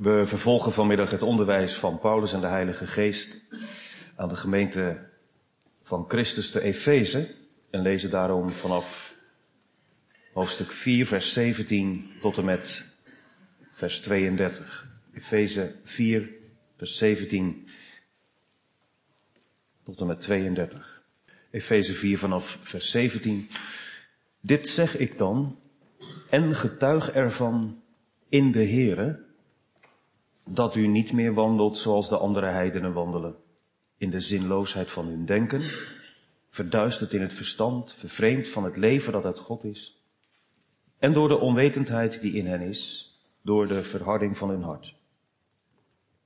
We vervolgen vanmiddag het onderwijs van Paulus en de Heilige Geest aan de gemeente van Christus te Efeze en lezen daarom vanaf hoofdstuk 4, vers 17 tot en met vers 32. Efeze 4, vers 17 tot en met 32. Efeze 4 vanaf vers 17. Dit zeg ik dan en getuig ervan in de Here dat u niet meer wandelt zoals de andere heidenen wandelen, in de zinloosheid van hun denken, verduisterd in het verstand, vervreemd van het leven dat uit God is, en door de onwetendheid die in hen is, door de verharding van hun hart.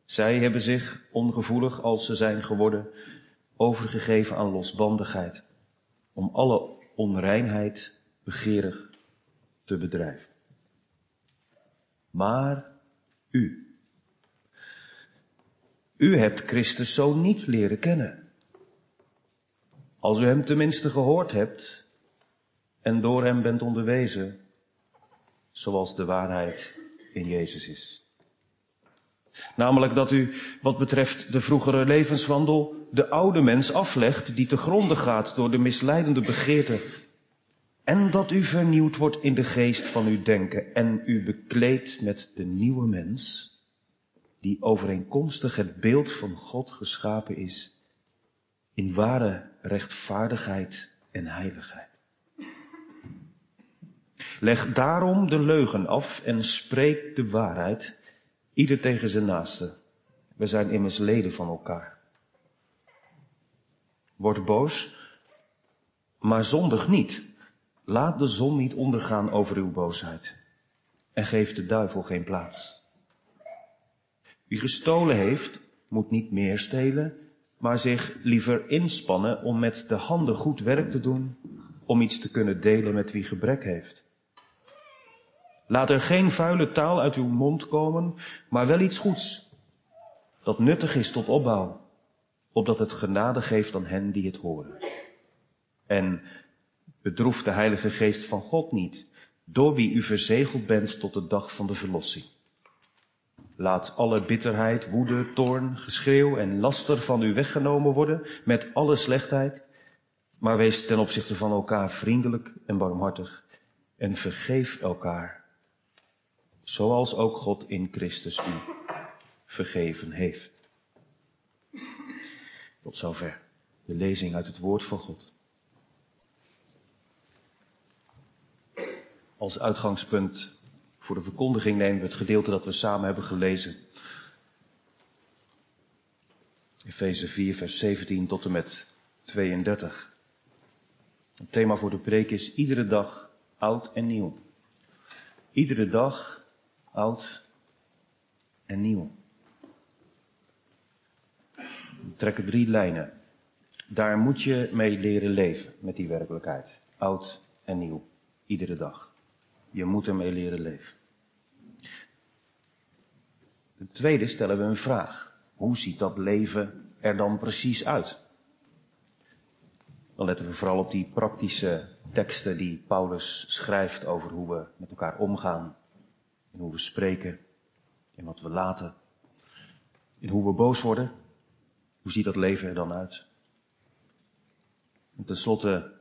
Zij hebben zich, ongevoelig als ze zijn geworden, overgegeven aan losbandigheid, om alle onreinheid begeerig te bedrijven. Maar u, u hebt Christus zo niet leren kennen. Als u hem tenminste gehoord hebt en door hem bent onderwezen, zoals de waarheid in Jezus is. Namelijk dat u, wat betreft de vroegere levenswandel, de oude mens aflegt die te gronde gaat door de misleidende begeerten. En dat u vernieuwd wordt in de geest van uw denken en u bekleedt met de nieuwe mens, die overeenkomstig het beeld van God geschapen is, in ware rechtvaardigheid en heiligheid. Leg daarom de leugen af en spreek de waarheid, ieder tegen zijn naaste. We zijn immers leden van elkaar. Word boos, maar zondig niet. Laat de zon niet ondergaan over uw boosheid. En geef de duivel geen plaats. Wie gestolen heeft, moet niet meer stelen, maar zich liever inspannen om met de handen goed werk te doen, om iets te kunnen delen met wie gebrek heeft. Laat er geen vuile taal uit uw mond komen, maar wel iets goeds, dat nuttig is tot opbouw, opdat het genade geeft aan hen die het horen. En bedroef de Heilige Geest van God niet, door wie u verzegeld bent tot de dag van de verlossing. Laat alle bitterheid, woede, toorn, geschreeuw en laster van u weggenomen worden met alle slechtheid, maar wees ten opzichte van elkaar vriendelijk en barmhartig en vergeef elkaar, zoals ook God in Christus u vergeven heeft. Tot zover de lezing uit het woord van God. Als uitgangspunt voor de verkondiging nemen we het gedeelte dat we samen hebben gelezen. Efeze 4, vers 17 tot en met 32. Het thema voor de preek is iedere dag oud en nieuw. Iedere dag oud en nieuw. We trekken drie lijnen. Daar moet je mee leren leven met die werkelijkheid. Oud en nieuw. Iedere dag. Je moet ermee leren leven. Ten tweede stellen we een vraag. Hoe ziet dat leven er dan precies uit? Dan letten we vooral op die praktische teksten die Paulus schrijft over hoe we met elkaar omgaan. In hoe we spreken. In wat we laten. In hoe we boos worden. Hoe ziet dat leven er dan uit? En tenslotte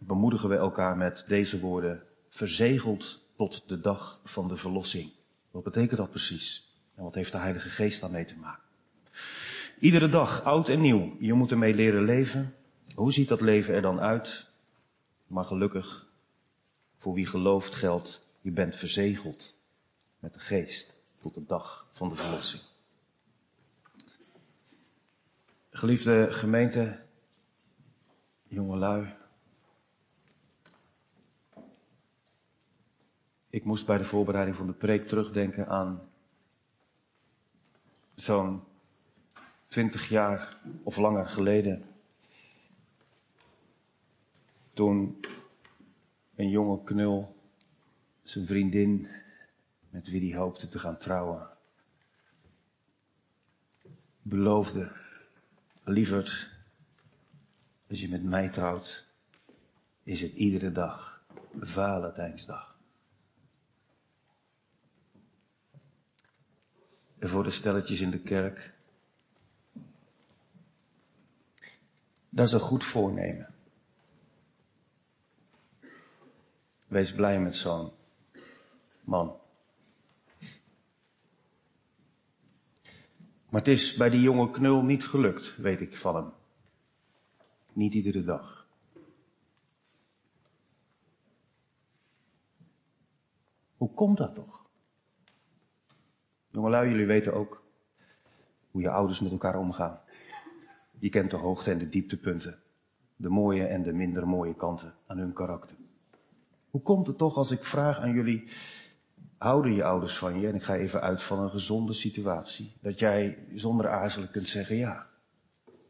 bemoedigen we elkaar met deze woorden verzegeld tot de dag van de verlossing. Wat betekent dat precies? En wat heeft de Heilige Geest daarmee te maken? Iedere dag, oud en nieuw, je moet ermee leren leven. Hoe ziet dat leven er dan uit? Maar gelukkig, voor wie gelooft geldt, je bent verzegeld met de Geest tot de dag van de verlossing. Geliefde gemeente, jongelui, Ik moest bij de voorbereiding van de preek terugdenken aan zo'n twintig jaar of langer geleden. Toen een jonge knul zijn vriendin, met wie hij hoopte te gaan trouwen, beloofde, lieverd, als je met mij trouwt, is het iedere dag Valentijnsdag. En voor de stelletjes in de kerk. Dat is een goed voornemen. Wees blij met zo'n man. Maar het is bij die jonge knul niet gelukt, weet ik van hem. Niet iedere dag. Hoe komt dat toch? Jongelui, jullie weten ook hoe je ouders met elkaar omgaan. Je kent de hoogte en de dieptepunten, de mooie en de minder mooie kanten aan hun karakter. Hoe komt het toch als ik vraag aan jullie, houden je ouders van je? En ik ga even uit van een gezonde situatie. Dat jij zonder aarzelen kunt zeggen ja.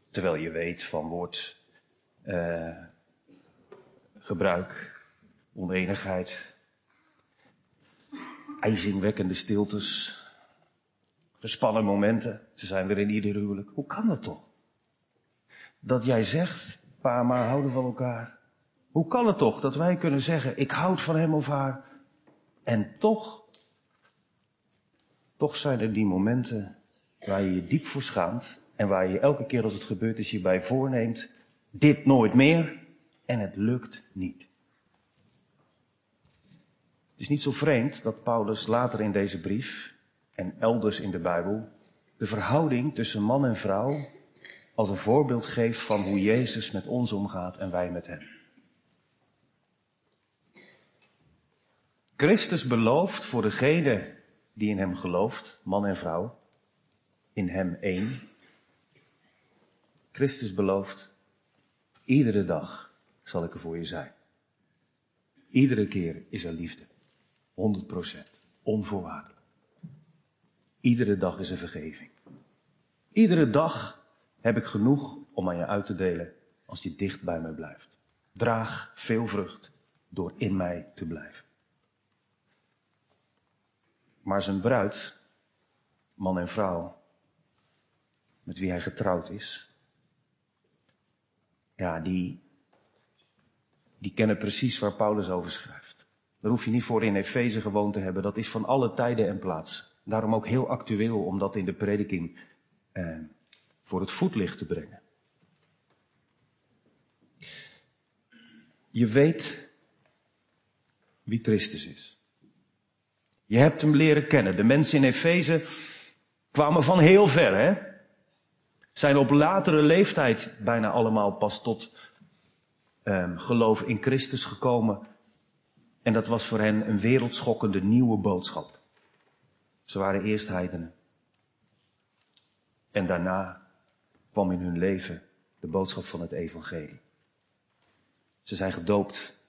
Terwijl je weet van woord uh, gebruik, oneenigheid, ijzingwekkende stiltes, gespannen momenten. Ze zijn er in ieder huwelijk. Hoe kan dat toch? Dat jij zegt, pa maar houden van elkaar. Hoe kan het toch dat wij kunnen zeggen, ik houd van hem of haar. En toch, toch zijn er die momenten waar je je diep voor schaamt. En waar je elke keer als het gebeurt is je bij voorneemt, dit nooit meer. En het lukt niet. Het is niet zo vreemd dat Paulus later in deze brief en elders in de Bijbel de verhouding tussen man en vrouw als een voorbeeld geeft van hoe Jezus met ons omgaat en wij met hem. Christus belooft voor degene die in hem gelooft, man en vrouw, in hem één. Christus belooft, iedere dag zal ik er voor je zijn. Iedere keer is er liefde. 100%. Onvoorwaardelijk. Iedere dag is er vergeving. Iedere dag heb ik genoeg om aan je uit te delen als je dicht bij mij blijft. Draag veel vrucht door in mij te blijven. Maar zijn bruid, man en vrouw, met wie hij getrouwd is, ja, die, die kennen precies waar Paulus over schrijft. Daar hoef je niet voor in Efeze gewoond te hebben. Dat is van alle tijden en plaats. Daarom ook heel actueel om dat in de prediking eh, voor het voetlicht te brengen. Je weet wie Christus is. Je hebt hem leren kennen. De mensen in Efeze kwamen van heel ver, hè? Zijn op latere leeftijd bijna allemaal pas tot um, geloof in Christus gekomen. En dat was voor hen een wereldschokkende nieuwe boodschap. Ze waren eerst heidenen. En daarna kwam in hun leven de boodschap van het evangelie. Ze zijn gedoopt.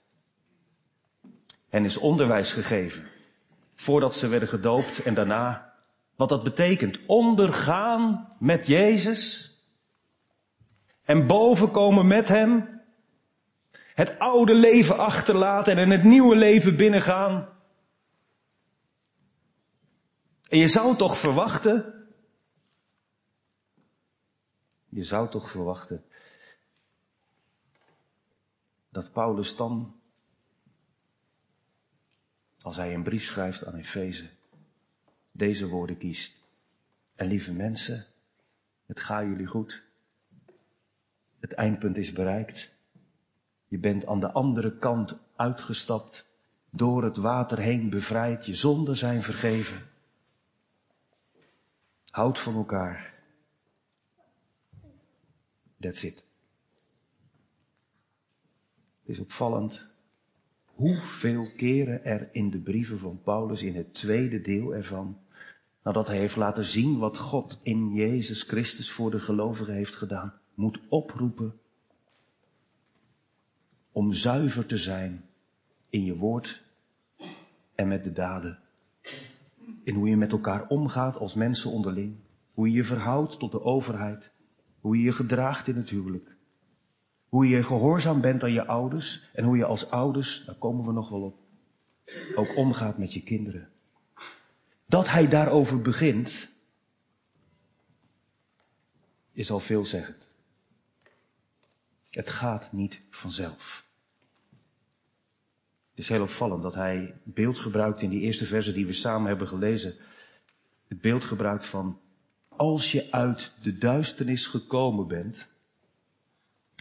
En is onderwijs gegeven voordat ze werden gedoopt en daarna. Wat dat betekent. Ondergaan met Jezus. En bovenkomen met Hem. Het oude leven achterlaten en in het nieuwe leven binnengaan. En je zou toch verwachten. Je zou toch verwachten. Dat Paulus dan als hij een brief schrijft aan Efeze, deze woorden kiest. En lieve mensen, het gaat jullie goed. Het eindpunt is bereikt. Je bent aan de andere kant uitgestapt, door het water heen bevrijd, je zonden zijn vergeven. Houd van elkaar. That's it. Het is opvallend hoeveel keren er in de brieven van Paulus, in het tweede deel ervan, nadat hij heeft laten zien wat God in Jezus Christus voor de gelovigen heeft gedaan, moet oproepen om zuiver te zijn in je woord en met de daden. In hoe je met elkaar omgaat als mensen onderling. Hoe je je verhoudt tot de overheid. Hoe je je gedraagt in het huwelijk. Hoe je gehoorzaam bent aan je ouders en hoe je als ouders, daar komen we nog wel op, ook omgaat met je kinderen. Dat hij daarover begint, is al veelzeggend. Het gaat niet vanzelf. Is heel opvallend dat hij beeld gebruikt in die eerste versen die we samen hebben gelezen. het beeld gebruikt van als je uit de duisternis gekomen bent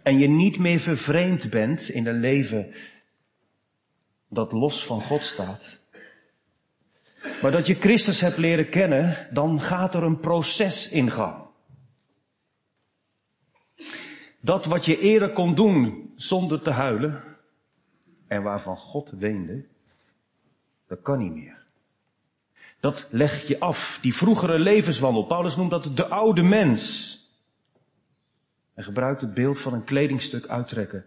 en je niet meer vervreemd bent in een leven dat los van God staat, maar dat je Christus hebt leren kennen, dan gaat er een proces in gang. Dat wat je eerder kon doen zonder te huilen en waarvan God weende, dat kan niet meer. Dat leg je af, die vroegere levenswandel. Paulus noemt dat de oude mens. En gebruikt het beeld van een kledingstuk uittrekken.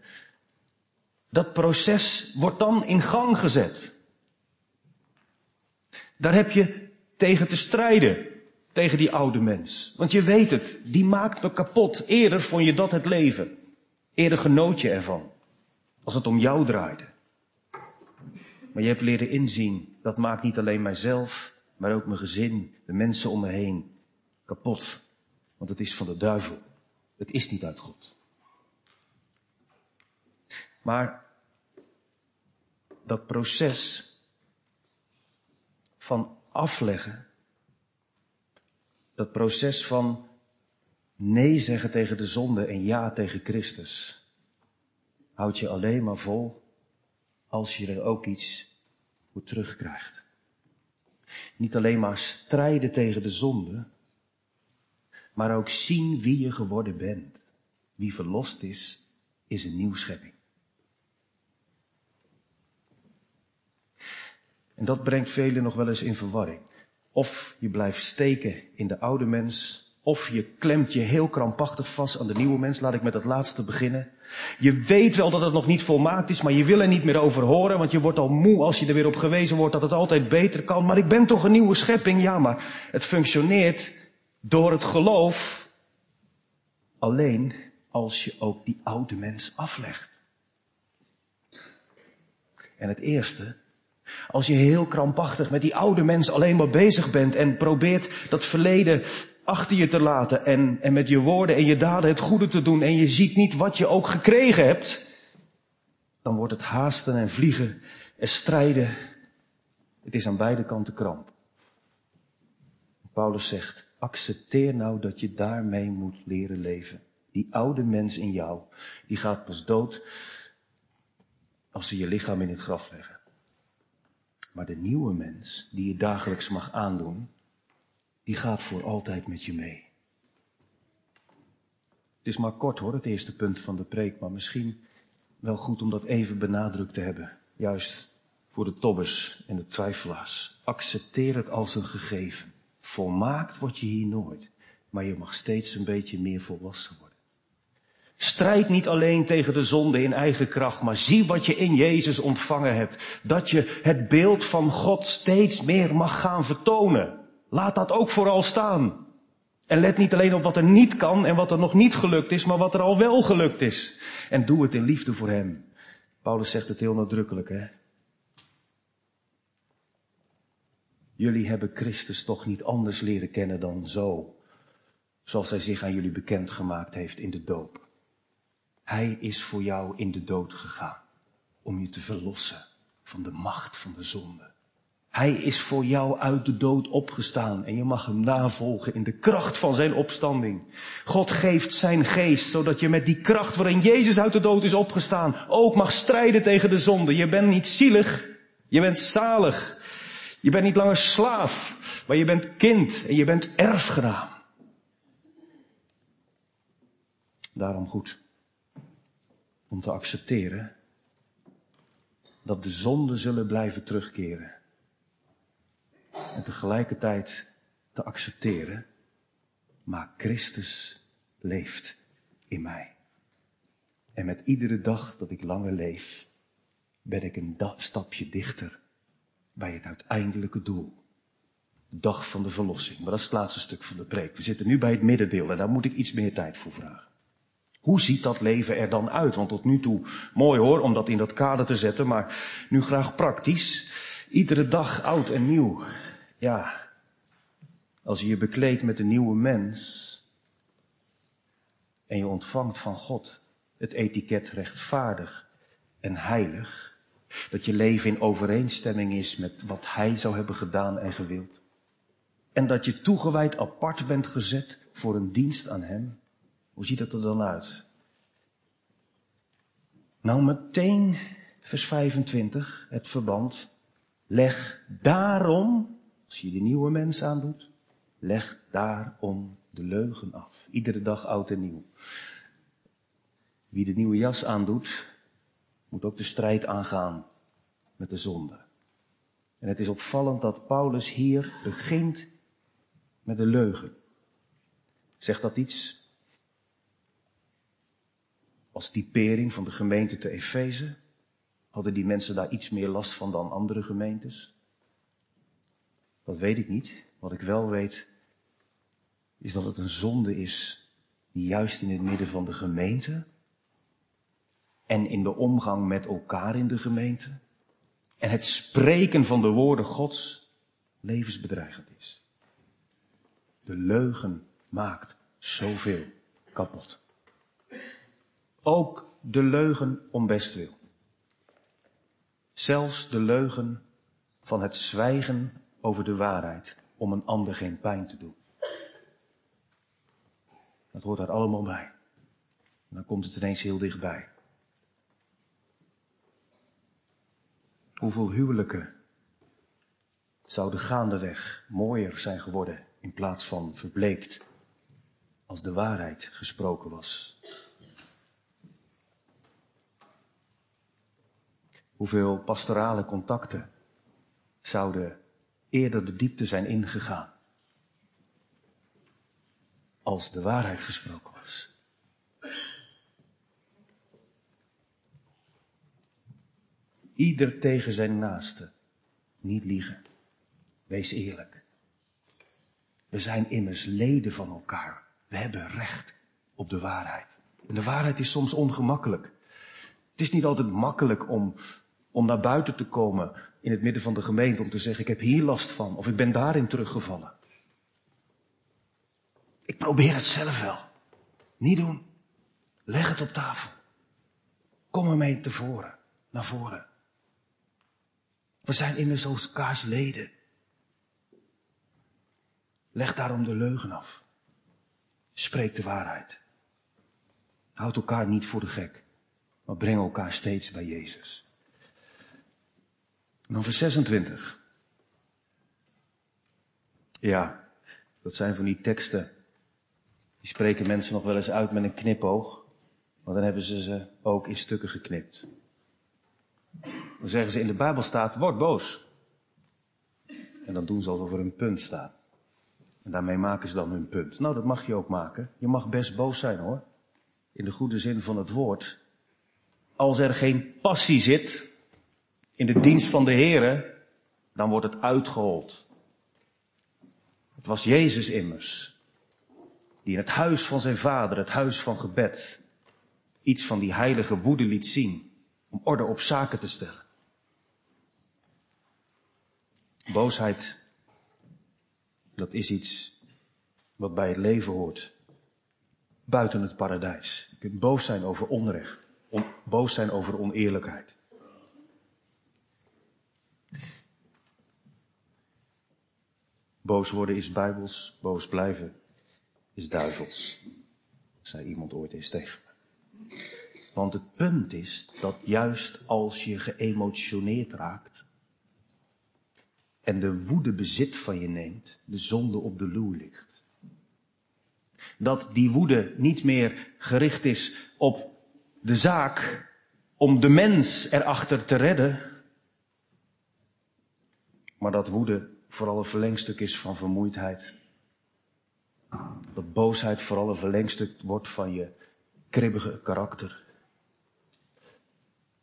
Dat proces wordt dan in gang gezet. Daar heb je tegen te strijden. Tegen die oude mens. Want je weet het, die maakt me kapot. Eerder vond je dat het leven. Eerder genoot je ervan. Als het om jou draaide. Maar je hebt leren inzien, dat maakt niet alleen mijzelf, maar ook mijn gezin, de mensen om me heen kapot. Want het is van de duivel. Het is niet uit God. Maar dat proces van afleggen, dat proces van nee zeggen tegen de zonde en ja tegen Christus, houd je alleen maar vol als je er ook iets voor terugkrijgt. Niet alleen maar strijden tegen de zonde, maar ook zien wie je geworden bent. Wie verlost is, is een nieuw schepping. En dat brengt velen nog wel eens in verwarring. Of je blijft steken in de oude mens, of je klemt je heel krampachtig vast aan de nieuwe mens. Laat ik met het laatste beginnen. Je weet wel dat het nog niet volmaakt is, maar je wil er niet meer over horen, want je wordt al moe als je er weer op gewezen wordt dat het altijd beter kan. Maar ik ben toch een nieuwe schepping? Ja, maar het functioneert door het geloof alleen als je ook die oude mens aflegt. En het eerste, als je heel krampachtig met die oude mens alleen maar bezig bent en probeert dat verleden achter je te laten en, en met je woorden en je daden het goede te doen en je ziet niet wat je ook gekregen hebt, dan wordt het haasten en vliegen en strijden. Het is aan beide kanten kramp. Paulus zegt, accepteer nou dat je daarmee moet leren leven. Die oude mens in jou, die gaat pas dood als ze je lichaam in het graf leggen. Maar de nieuwe mens, die je dagelijks mag aandoen, die gaat voor altijd met je mee. Het is maar kort hoor, het eerste punt van de preek, maar misschien wel goed om dat even benadrukt te hebben. Juist voor de tobbers en de twijfelaars. Accepteer het als een gegeven. Volmaakt word je hier nooit, maar je mag steeds een beetje meer volwassen worden. Strijd niet alleen tegen de zonde in eigen kracht, maar zie wat je in Jezus ontvangen hebt. Dat je het beeld van God steeds meer mag gaan vertonen. Laat dat ook vooral staan. En let niet alleen op wat er niet kan en wat er nog niet gelukt is, maar wat er al wel gelukt is. En doe het in liefde voor Hem. Paulus zegt het heel nadrukkelijk, hè. Jullie hebben Christus toch niet anders leren kennen dan zo, zoals Hij zich aan jullie bekendgemaakt heeft in de doop. Hij is voor jou in de dood gegaan, om je te verlossen van de macht van de zonde. Hij is voor jou uit de dood opgestaan en je mag hem navolgen in de kracht van zijn opstanding. God geeft zijn geest, zodat je met die kracht waarin Jezus uit de dood is opgestaan, ook mag strijden tegen de zonde. Je bent niet zielig, je bent zalig. Je bent niet langer slaaf, maar je bent kind en je bent erfgenaam. Daarom goed om te accepteren dat de zonden zullen blijven terugkeren en tegelijkertijd te accepteren, maar Christus leeft in mij. En met iedere dag dat ik langer leef, ben ik een stapje dichter bij het uiteindelijke doel. De dag van de verlossing. Maar dat is het laatste stuk van de preek. We zitten nu bij het middendeel en daar moet ik iets meer tijd voor vragen. Hoe ziet dat leven er dan uit? Want tot nu toe, mooi hoor, om dat in dat kader te zetten, maar nu graag praktisch. Iedere dag oud en nieuw. Ja, als je je bekleedt met een nieuwe mens en je ontvangt van God het etiket rechtvaardig en heilig, dat je leven in overeenstemming is met wat Hij zou hebben gedaan en gewild. En dat je toegewijd apart bent gezet voor een dienst aan Hem. Hoe ziet dat er dan uit? Nou, meteen vers 25, het verband. Leg daarom, als je de nieuwe mens aandoet, leg daarom de leugen af. Iedere dag oud en nieuw. Wie de nieuwe jas aandoet, moet ook de strijd aangaan met de zonde. En het is opvallend dat Paulus hier begint met de leugen. Zegt dat iets als typering van de gemeente te Efeze? Hadden die mensen daar iets meer last van dan andere gemeentes? Dat weet ik niet. Wat ik wel weet, is dat het een zonde is die juist in het midden van de gemeente en in de omgang met elkaar in de gemeente en het spreken van de woorden Gods levensbedreigend is. De leugen maakt zoveel kapot. Ook de leugen om bestwil. Zelfs de leugen van het zwijgen over de waarheid om een ander geen pijn te doen. Dat hoort daar allemaal bij. Dan komt het ineens heel dichtbij. Hoeveel huwelijken zouden gaandeweg mooier zijn geworden in plaats van verbleekt als de waarheid gesproken was. Hoeveel pastorale contacten zouden eerder de diepte zijn ingegaan als de waarheid gesproken was. Ieder tegen zijn naaste. Niet liegen. Wees eerlijk. We zijn immers leden van elkaar. We hebben recht op de waarheid. En de waarheid is soms ongemakkelijk. Het is niet altijd makkelijk om, om naar buiten te komen in het midden van de gemeente om te zeggen ik heb hier last van of ik ben daarin teruggevallen. Ik probeer het zelf wel. Niet doen. Leg het op tafel. Kom ermee tevoren, naar voren. We zijn immers elkaars leden. Leg daarom de leugen af. Spreek de waarheid. Houd elkaar niet voor de gek, maar breng elkaar steeds bij Jezus. En dan vers 26. Ja, dat zijn van die teksten. Die spreken mensen nog wel eens uit met een knipoog. Maar dan hebben ze ze ook in stukken geknipt. Dan zeggen ze in de Bijbel staat, word boos. En dan doen ze alsof er een punt staat. En daarmee maken ze dan hun punt. Nou, dat mag je ook maken. Je mag best boos zijn hoor. In de goede zin van het woord. Als er geen passie zit in de dienst van de Here, dan wordt het uitgehold. Het was Jezus immers, die in het huis van zijn vader, het huis van gebed, iets van die heilige woede liet zien om orde op zaken te stellen. Boosheid, dat is iets wat bij het leven hoort. Buiten het paradijs. Je kunt boos zijn over onrecht. On, boos zijn over oneerlijkheid. Boos worden is bijbels, boos blijven is duivels, zei iemand ooit eens tegen me. Want het punt is dat juist als je geëmotioneerd raakt, en de woede bezit van je neemt, de zonde op de loer ligt. Dat die woede niet meer gericht is op de zaak om de mens erachter te redden, maar dat woede vooral een verlengstuk is van vermoeidheid. Dat boosheid vooral een verlengstuk wordt van je kribbige karakter.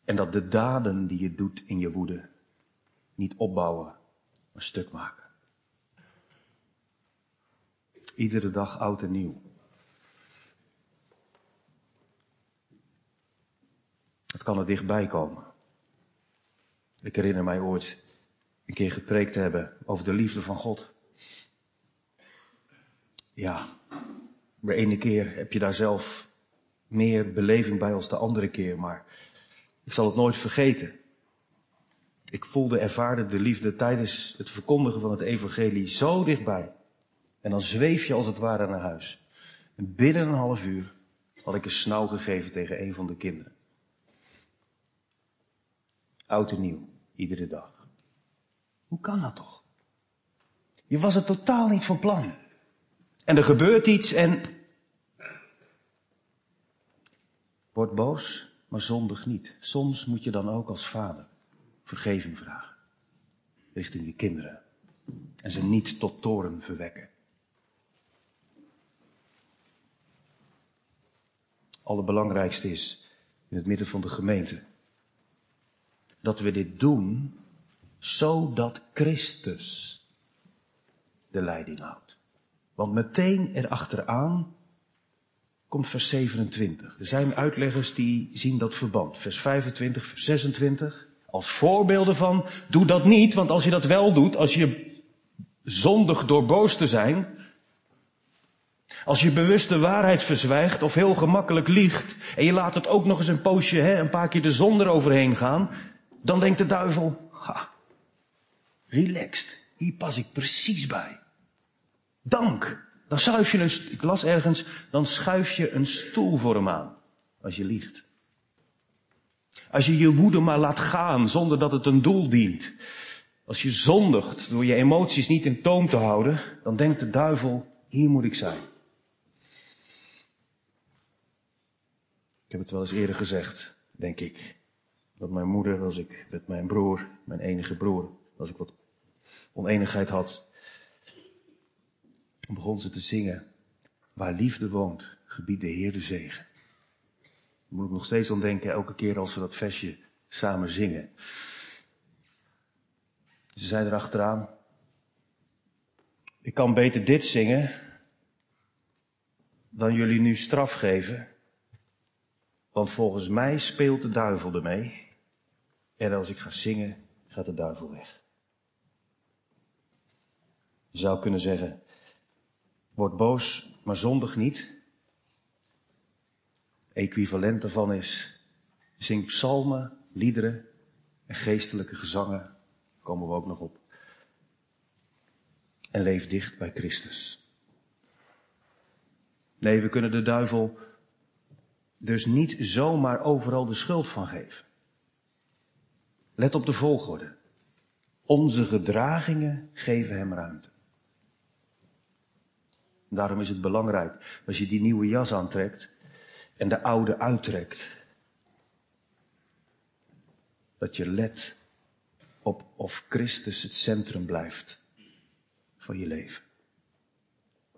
En dat de daden die je doet in je woede niet opbouwen, een stuk maken. Iedere dag oud en nieuw. Het kan er dichtbij komen. Ik herinner mij ooit een keer gepreekt hebben over de liefde van God. Ja, de ene keer heb je daar zelf meer beleving bij als de andere keer, maar ik zal het nooit vergeten. Ik voelde, ervaarde de liefde tijdens het verkondigen van het evangelie zo dichtbij. En dan zweef je als het ware naar huis. En binnen een half uur had ik een snauw gegeven tegen een van de kinderen. Oud en nieuw, iedere dag. Hoe kan dat toch? Je was het totaal niet van plan. En er gebeurt iets en... Word boos, maar zondig niet. Soms moet je dan ook als vader vergeving vragen. Richting je kinderen. En ze niet tot toren verwekken. Allerbelangrijkste is, in het midden van de gemeente, dat we dit doen zodat Christus de leiding houdt. Want meteen erachteraan komt vers 27. Er zijn uitleggers die zien dat verband. Vers 25, vers 26. Als voorbeelden van, doe dat niet, want als je dat wel doet, als je zondig door boos te zijn, als je bewust de waarheid verzwijgt of heel gemakkelijk liegt en je laat het ook nog eens een poosje, hè, een paar keer de zon eroverheen gaan, dan denkt de duivel, ha, relaxed, hier pas ik precies bij. Dank. Dan schuif je een, ik las ergens, dan schuif je een stoel voor hem aan. Als je liegt. Als je je woede maar laat gaan zonder dat het een doel dient. Als je zondigt door je emoties niet in toom te houden, dan denkt de duivel, hier moet ik zijn. Ik heb het wel eens eerder gezegd, denk ik. Dat mijn moeder, als ik met mijn broer, mijn enige broer, als ik wat oneenigheid had, begon ze te zingen. Waar liefde woont, gebiedt de Heer de zegen. Moet ik nog steeds aan denken, elke keer als we dat versje samen zingen. Ze zei erachteraan, ik kan beter dit zingen dan jullie nu straf geven. Want volgens mij speelt de duivel ermee. En als ik ga zingen, gaat de duivel weg. Je zou kunnen zeggen, Word boos, maar zondig niet. Equivalent daarvan is, zing psalmen, liederen en geestelijke gezangen. Komen we ook nog op. En leef dicht bij Christus. Nee, we kunnen de duivel dus niet zomaar overal de schuld van geven. Let op de volgorde. Onze gedragingen geven hem ruimte. Daarom is het belangrijk als je die nieuwe jas aantrekt en de oude uittrekt. Dat je let op of Christus het centrum blijft van je leven.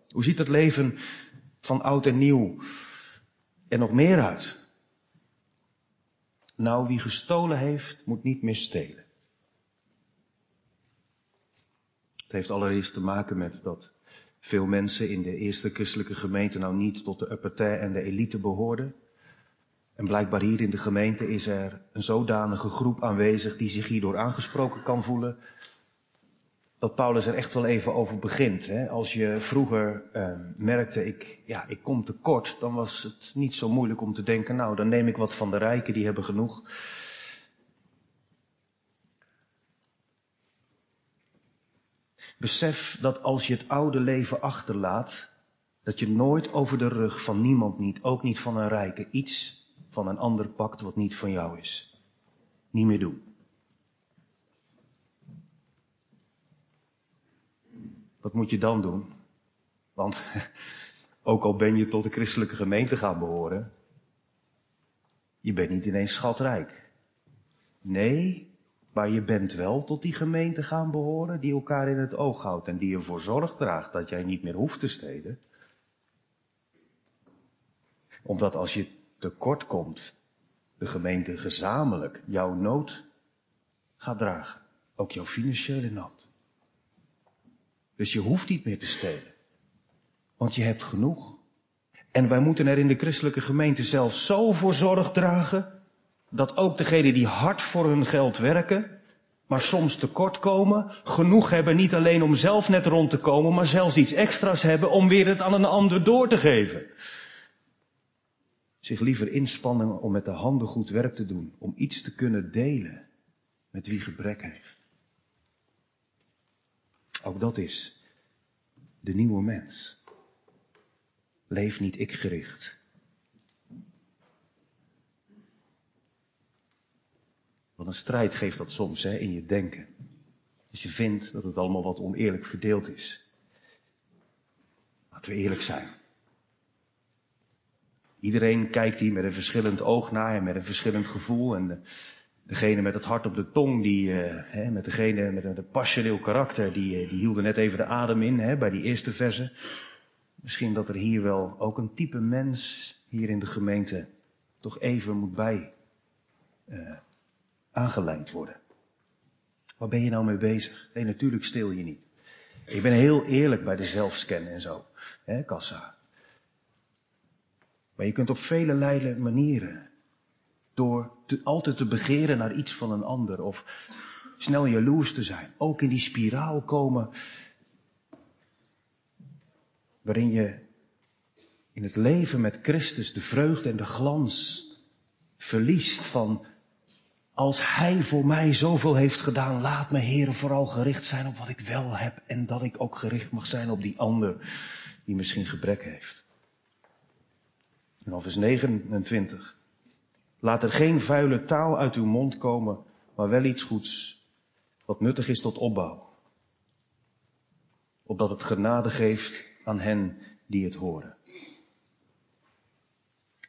Hoe ziet het leven van oud en nieuw er nog meer uit? Nou, wie gestolen heeft, moet niet meer stelen. Het heeft allereerst te maken met dat veel mensen in de eerste christelijke gemeente nou niet tot de upper en de elite behoorden. En blijkbaar hier in de gemeente is er een zodanige groep aanwezig die zich hierdoor aangesproken kan voelen. Dat Paulus er echt wel even over begint. Hè? Als je vroeger eh, merkte, ik, ja, ik kom tekort, dan was het niet zo moeilijk om te denken, nou, dan neem ik wat van de rijken, die hebben genoeg. Besef dat als je het oude leven achterlaat, dat je nooit over de rug van niemand niet, ook niet van een rijke, iets van een ander pakt wat niet van jou is. Niet meer doen. Wat moet je dan doen? Want ook al ben je tot de christelijke gemeente gaan behoren, je bent niet ineens schatrijk. Nee, maar je bent wel tot die gemeente gaan behoren die elkaar in het oog houdt en die ervoor zorg draagt dat jij niet meer hoeft te steden. Omdat als je tekort komt, de gemeente gezamenlijk jouw nood gaat dragen. Ook jouw financiële nood. Dus je hoeft niet meer te stelen. Want je hebt genoeg. En wij moeten er in de christelijke gemeente zelf zo voor zorg dragen dat ook degenen die hard voor hun geld werken, maar soms tekort komen, genoeg hebben niet alleen om zelf net rond te komen, maar zelfs iets extra's hebben om weer het aan een ander door te geven. Zich liever inspannen om met de handen goed werk te doen, om iets te kunnen delen met wie gebrek heeft. Ook dat is de nieuwe mens. Leef niet ik Wat een strijd geeft dat soms hè, in je denken. Als je vindt dat het allemaal wat oneerlijk verdeeld is. Laten we eerlijk zijn. Iedereen kijkt hier met een verschillend oog naar en met een verschillend gevoel. En de, degene met het hart op de tong, die, uh, hè, met degene met een passioneel karakter, die, uh, die hielden net even de adem in hè, bij die eerste verse. Misschien dat er hier wel ook een type mens hier in de gemeente toch even moet bij uh, aangelijnd worden. Waar ben je nou mee bezig? Nee, natuurlijk stil je niet. Ik ben heel eerlijk bij de zelfscan en zo. Hè, kassa. Maar je kunt op vele manieren, door te, altijd te begeren naar iets van een ander of snel jaloers te zijn, ook in die spiraal komen waarin je in het leven met Christus de vreugde en de glans verliest van als Hij voor mij zoveel heeft gedaan, laat me Heer vooral gericht zijn op wat ik wel heb en dat ik ook gericht mag zijn op die ander die misschien gebrek heeft. En dan vers 29. Laat er geen vuile taal uit uw mond komen, maar wel iets goeds, wat nuttig is tot opbouw. Opdat het genade geeft aan hen die het horen.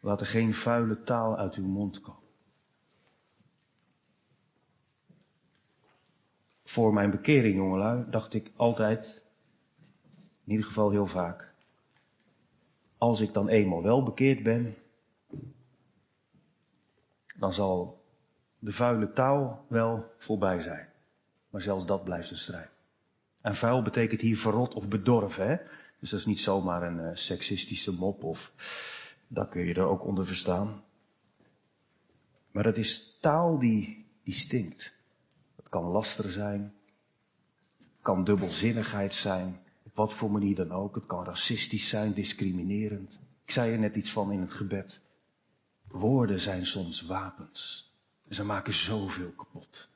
Laat er geen vuile taal uit uw mond komen. Voor mijn bekering, jongelui, dacht ik altijd, in ieder geval heel vaak, als ik dan eenmaal wel bekeerd ben, dan zal de vuile taal wel voorbij zijn. Maar zelfs dat blijft een strijd. En vuil betekent hier verrot of bedorven, hè? Dus dat is niet zomaar een uh, seksistische mop of dat kun je er ook onder verstaan. Maar het is taal die, die stinkt. Kan laster zijn, kan dubbelzinnigheid zijn, op wat voor manier dan ook. Het kan racistisch zijn, discriminerend. Ik zei er net iets van in het gebed. Woorden zijn soms wapens. En ze maken zoveel kapot.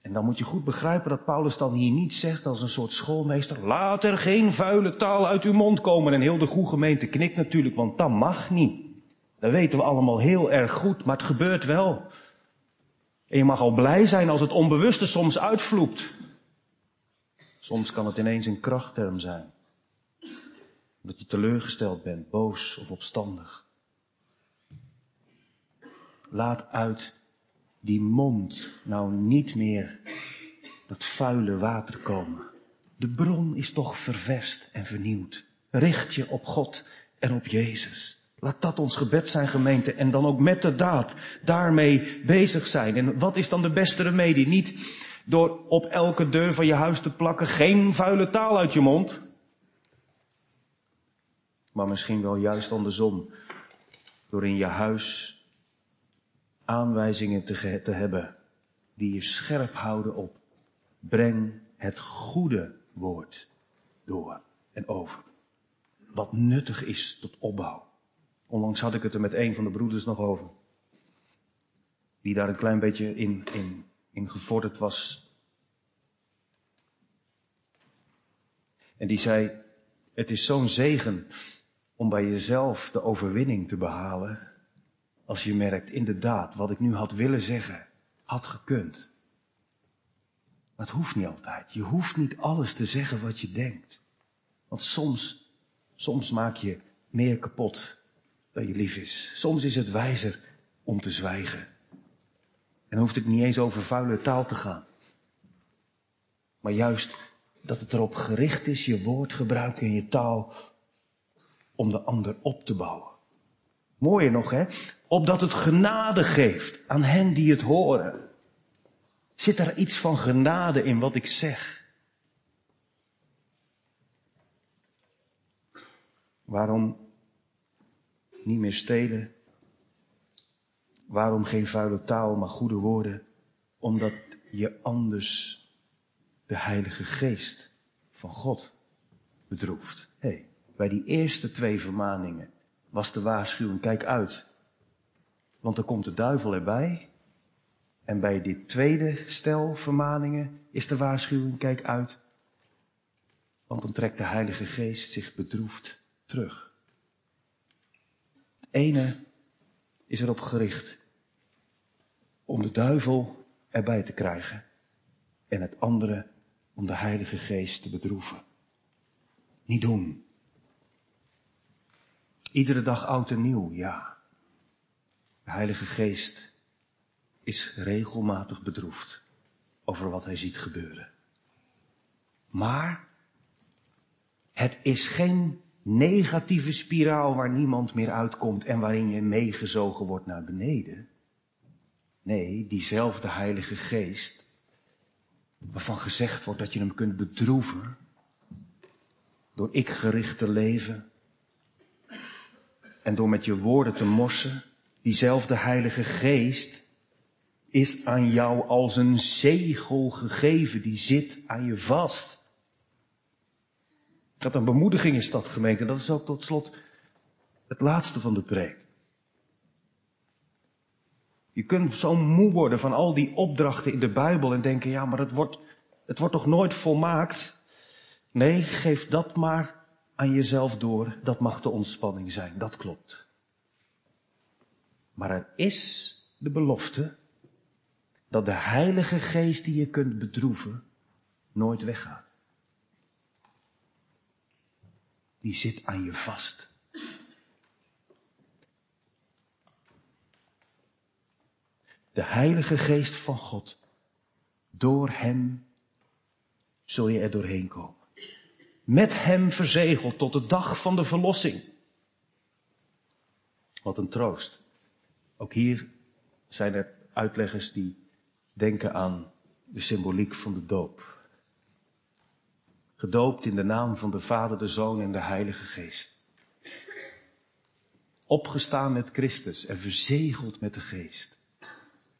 En dan moet je goed begrijpen dat Paulus dan hier niet zegt als een soort schoolmeester, laat er geen vuile taal uit uw mond komen. En heel de goede gemeente knikt natuurlijk, want dat mag niet. Dat weten we allemaal heel erg goed, maar het gebeurt wel. En je mag al blij zijn als het onbewuste soms uitvloept. Soms kan het ineens een krachtterm zijn. Dat je teleurgesteld bent, boos of opstandig. Laat uit die mond nou niet meer dat vuile water komen. De bron is toch ververst en vernieuwd. Richt je op God en op Jezus. Laat dat ons gebed zijn, gemeente. En dan ook met de daad daarmee bezig zijn. En wat is dan de beste remedie? Niet door op elke deur van je huis te plakken, geen vuile taal uit je mond. Maar misschien wel juist andersom. Door in je huis aanwijzingen te, te hebben die je scherp houden op. Breng het goede woord door en over. Wat nuttig is tot opbouw. Onlangs had ik het er met een van de broeders nog over. Die daar een klein beetje in, in, in gevorderd was. En die zei, het is zo'n zegen om bij jezelf de overwinning te behalen. Als je merkt, inderdaad, wat ik nu had willen zeggen, had gekund. Maar het hoeft niet altijd. Je hoeft niet alles te zeggen wat je denkt. Want soms, soms maak je meer kapot je lief is. Soms is het wijzer om te zwijgen. En dan hoeft het niet eens over vuile taal te gaan. Maar juist dat het erop gericht is, je woord gebruiken in je taal, om de ander op te bouwen. Mooier nog, hè? Opdat het genade geeft aan hen die het horen. Zit er iets van genade in wat ik zeg? Waarom niet meer stelen? Waarom geen vuile taal, maar goede woorden? Omdat je anders de Heilige Geest van God bedroeft. Hey, bij die eerste twee vermaningen was de waarschuwing, kijk uit. Want er komt de duivel erbij. En bij dit tweede stel vermaningen is de waarschuwing, kijk uit. Want dan trekt de Heilige Geest zich bedroefd terug. Ene is erop gericht om de duivel erbij te krijgen en het andere om de Heilige Geest te bedroeven. Niet doen. Iedere dag oud en nieuw, ja. De Heilige Geest is regelmatig bedroefd over wat hij ziet gebeuren. Maar het is geen negatieve spiraal waar niemand meer uitkomt en waarin je meegezogen wordt naar beneden. Nee, diezelfde Heilige Geest, waarvan gezegd wordt dat je hem kunt bedroeven door ik gericht te leven en door met je woorden te morsen, diezelfde Heilige Geest is aan jou als een zegel gegeven, die zit aan je vast. Dat een bemoediging is dat gemeente. Dat is ook tot slot het laatste van de preek. Je kunt zo moe worden van al die opdrachten in de Bijbel en denken, ja, maar het wordt, het wordt toch nooit volmaakt? Nee, geef dat maar aan jezelf door. Dat mag de ontspanning zijn. Dat klopt. Maar er is de belofte dat de Heilige Geest die je kunt bedroeven nooit weggaat. Die zit aan je vast. De Heilige Geest van God. Door Hem zul je er doorheen komen. Met Hem verzegeld tot de dag van de verlossing. Wat een troost. Ook hier zijn er uitleggers die denken aan de symboliek van de doop. Gedoopt in de naam van de Vader, de Zoon en de Heilige Geest. Opgestaan met Christus en verzegeld met de Geest.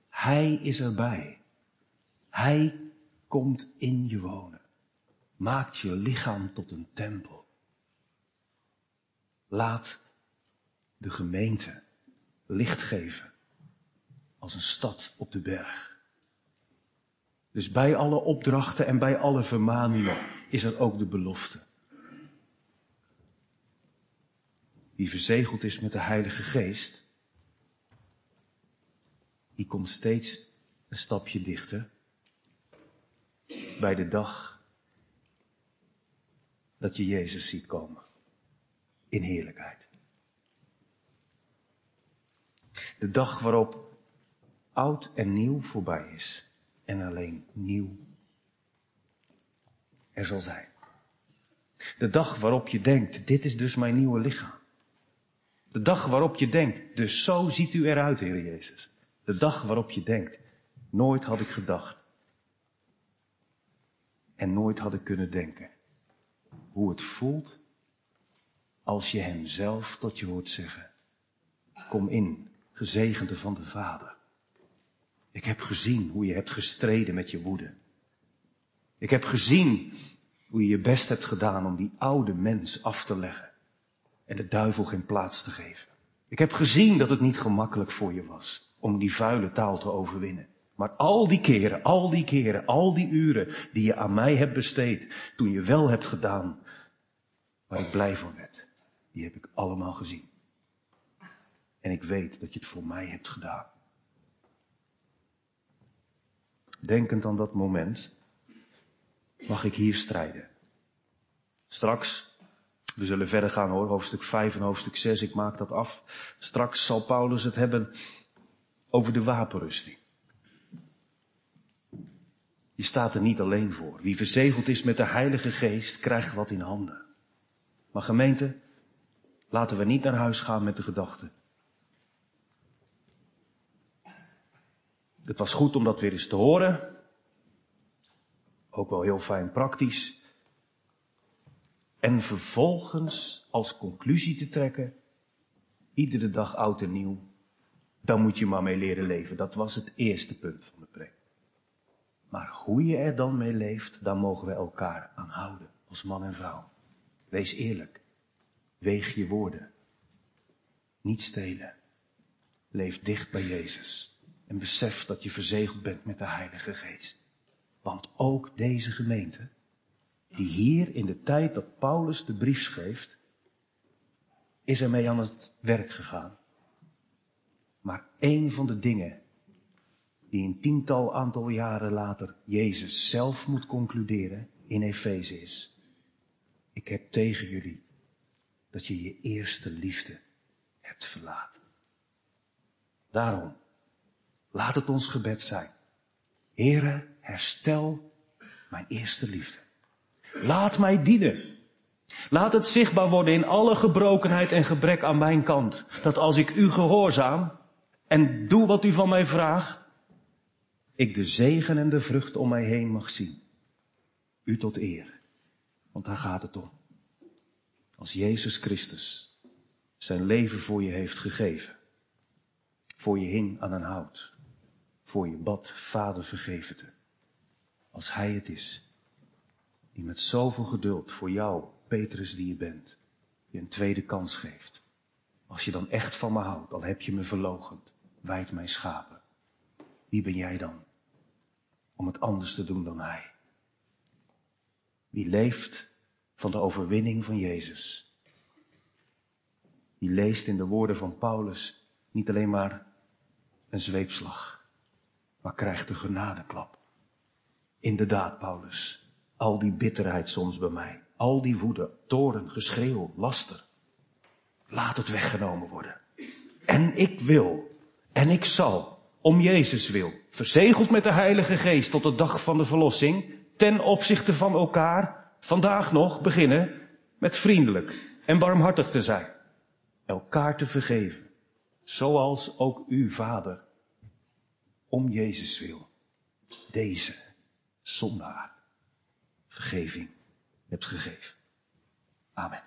Hij is erbij. Hij komt in je wonen. Maakt je lichaam tot een tempel. Laat de gemeente licht geven als een stad op de berg. Dus bij alle opdrachten en bij alle vermaningen is er ook de belofte. Wie verzegeld is met de Heilige Geest, die komt steeds een stapje dichter bij de dag dat je Jezus ziet komen in heerlijkheid. De dag waarop oud en nieuw voorbij is en alleen nieuw er zal zijn. De dag waarop je denkt, dit is dus mijn nieuwe lichaam. De dag waarop je denkt, dus zo ziet u eruit, Heer Jezus. De dag waarop je denkt, nooit had ik gedacht. En nooit had ik kunnen denken hoe het voelt als je Hem zelf tot je hoort zeggen, kom in, gezegende van de Vader. Ik heb gezien hoe je hebt gestreden met je woede. Ik heb gezien hoe je je best hebt gedaan om die oude mens af te leggen en de duivel geen plaats te geven. Ik heb gezien dat het niet gemakkelijk voor je was om die vuile taal te overwinnen. Maar al die keren, al die keren, al die uren die je aan mij hebt besteed, toen je wel hebt gedaan waar ik blij van werd, die heb ik allemaal gezien. En ik weet dat je het voor mij hebt gedaan. Denkend aan dat moment, mag ik hier strijden. Straks, we zullen verder gaan hoor, hoofdstuk 5 en hoofdstuk 6, ik maak dat af. Straks zal Paulus het hebben over de wapenrusting. Die staat er niet alleen voor. Wie verzegeld is met de Heilige Geest, krijgt wat in handen. Maar gemeente, laten we niet naar huis gaan met de gedachte. Het was goed om dat weer eens te horen. Ook wel heel fijn praktisch. En vervolgens als conclusie te trekken, iedere dag oud en nieuw, dan moet je maar mee leren leven. Dat was het eerste punt van de preek. Maar hoe je er dan mee leeft, daar mogen we elkaar aan houden, als man en vrouw. Wees eerlijk. Weeg je woorden. Niet stelen. Leef dicht bij Jezus. En besef dat je verzegeld bent met de Heilige Geest. Want ook deze gemeente die hier in de tijd dat Paulus de brief schreef, is ermee aan het werk gegaan. Maar één van de dingen die een tiental aantal jaren later Jezus zelf moet concluderen in Efeze is. Ik heb tegen jullie dat je je eerste liefde hebt verlaten. Daarom, laat het ons gebed zijn. Heere, herstel mijn eerste liefde. Laat mij dienen. Laat het zichtbaar worden in alle gebrokenheid en gebrek aan mijn kant. Dat als ik u gehoorzaam en doe wat u van mij vraagt, ik de zegen en de vrucht om mij heen mag zien. U tot eer. Want daar gaat het om. Als Jezus Christus zijn leven voor je heeft gegeven. Voor je hing aan een hout. Voor je bad, Vader vergeef het. Als Hij het is. Die met zoveel geduld voor jou, Petrus die je bent, je een tweede kans geeft. Als je dan echt van me houdt, al heb je me verlogend, wijd mijn schapen. Wie ben jij dan? Om het anders te doen dan Hij. Wie leeft van de overwinning van Jezus. Die leest in de woorden van Paulus niet alleen maar een zweepslag, maar krijgt de genadeklap. Inderdaad, Paulus, al die bitterheid soms bij mij, al die woede, toren, geschreeuw, laster, laat het weggenomen worden. En ik wil, en ik zal, om Jezus wil, verzegeld met de Heilige Geest tot de dag van de verlossing, ten opzichte van elkaar, vandaag nog beginnen met vriendelijk en barmhartig te zijn. Elkaar te vergeven, zoals ook u, Vader, om Jezus wil, deze zondaar vergeving hebt gegeven. Amen.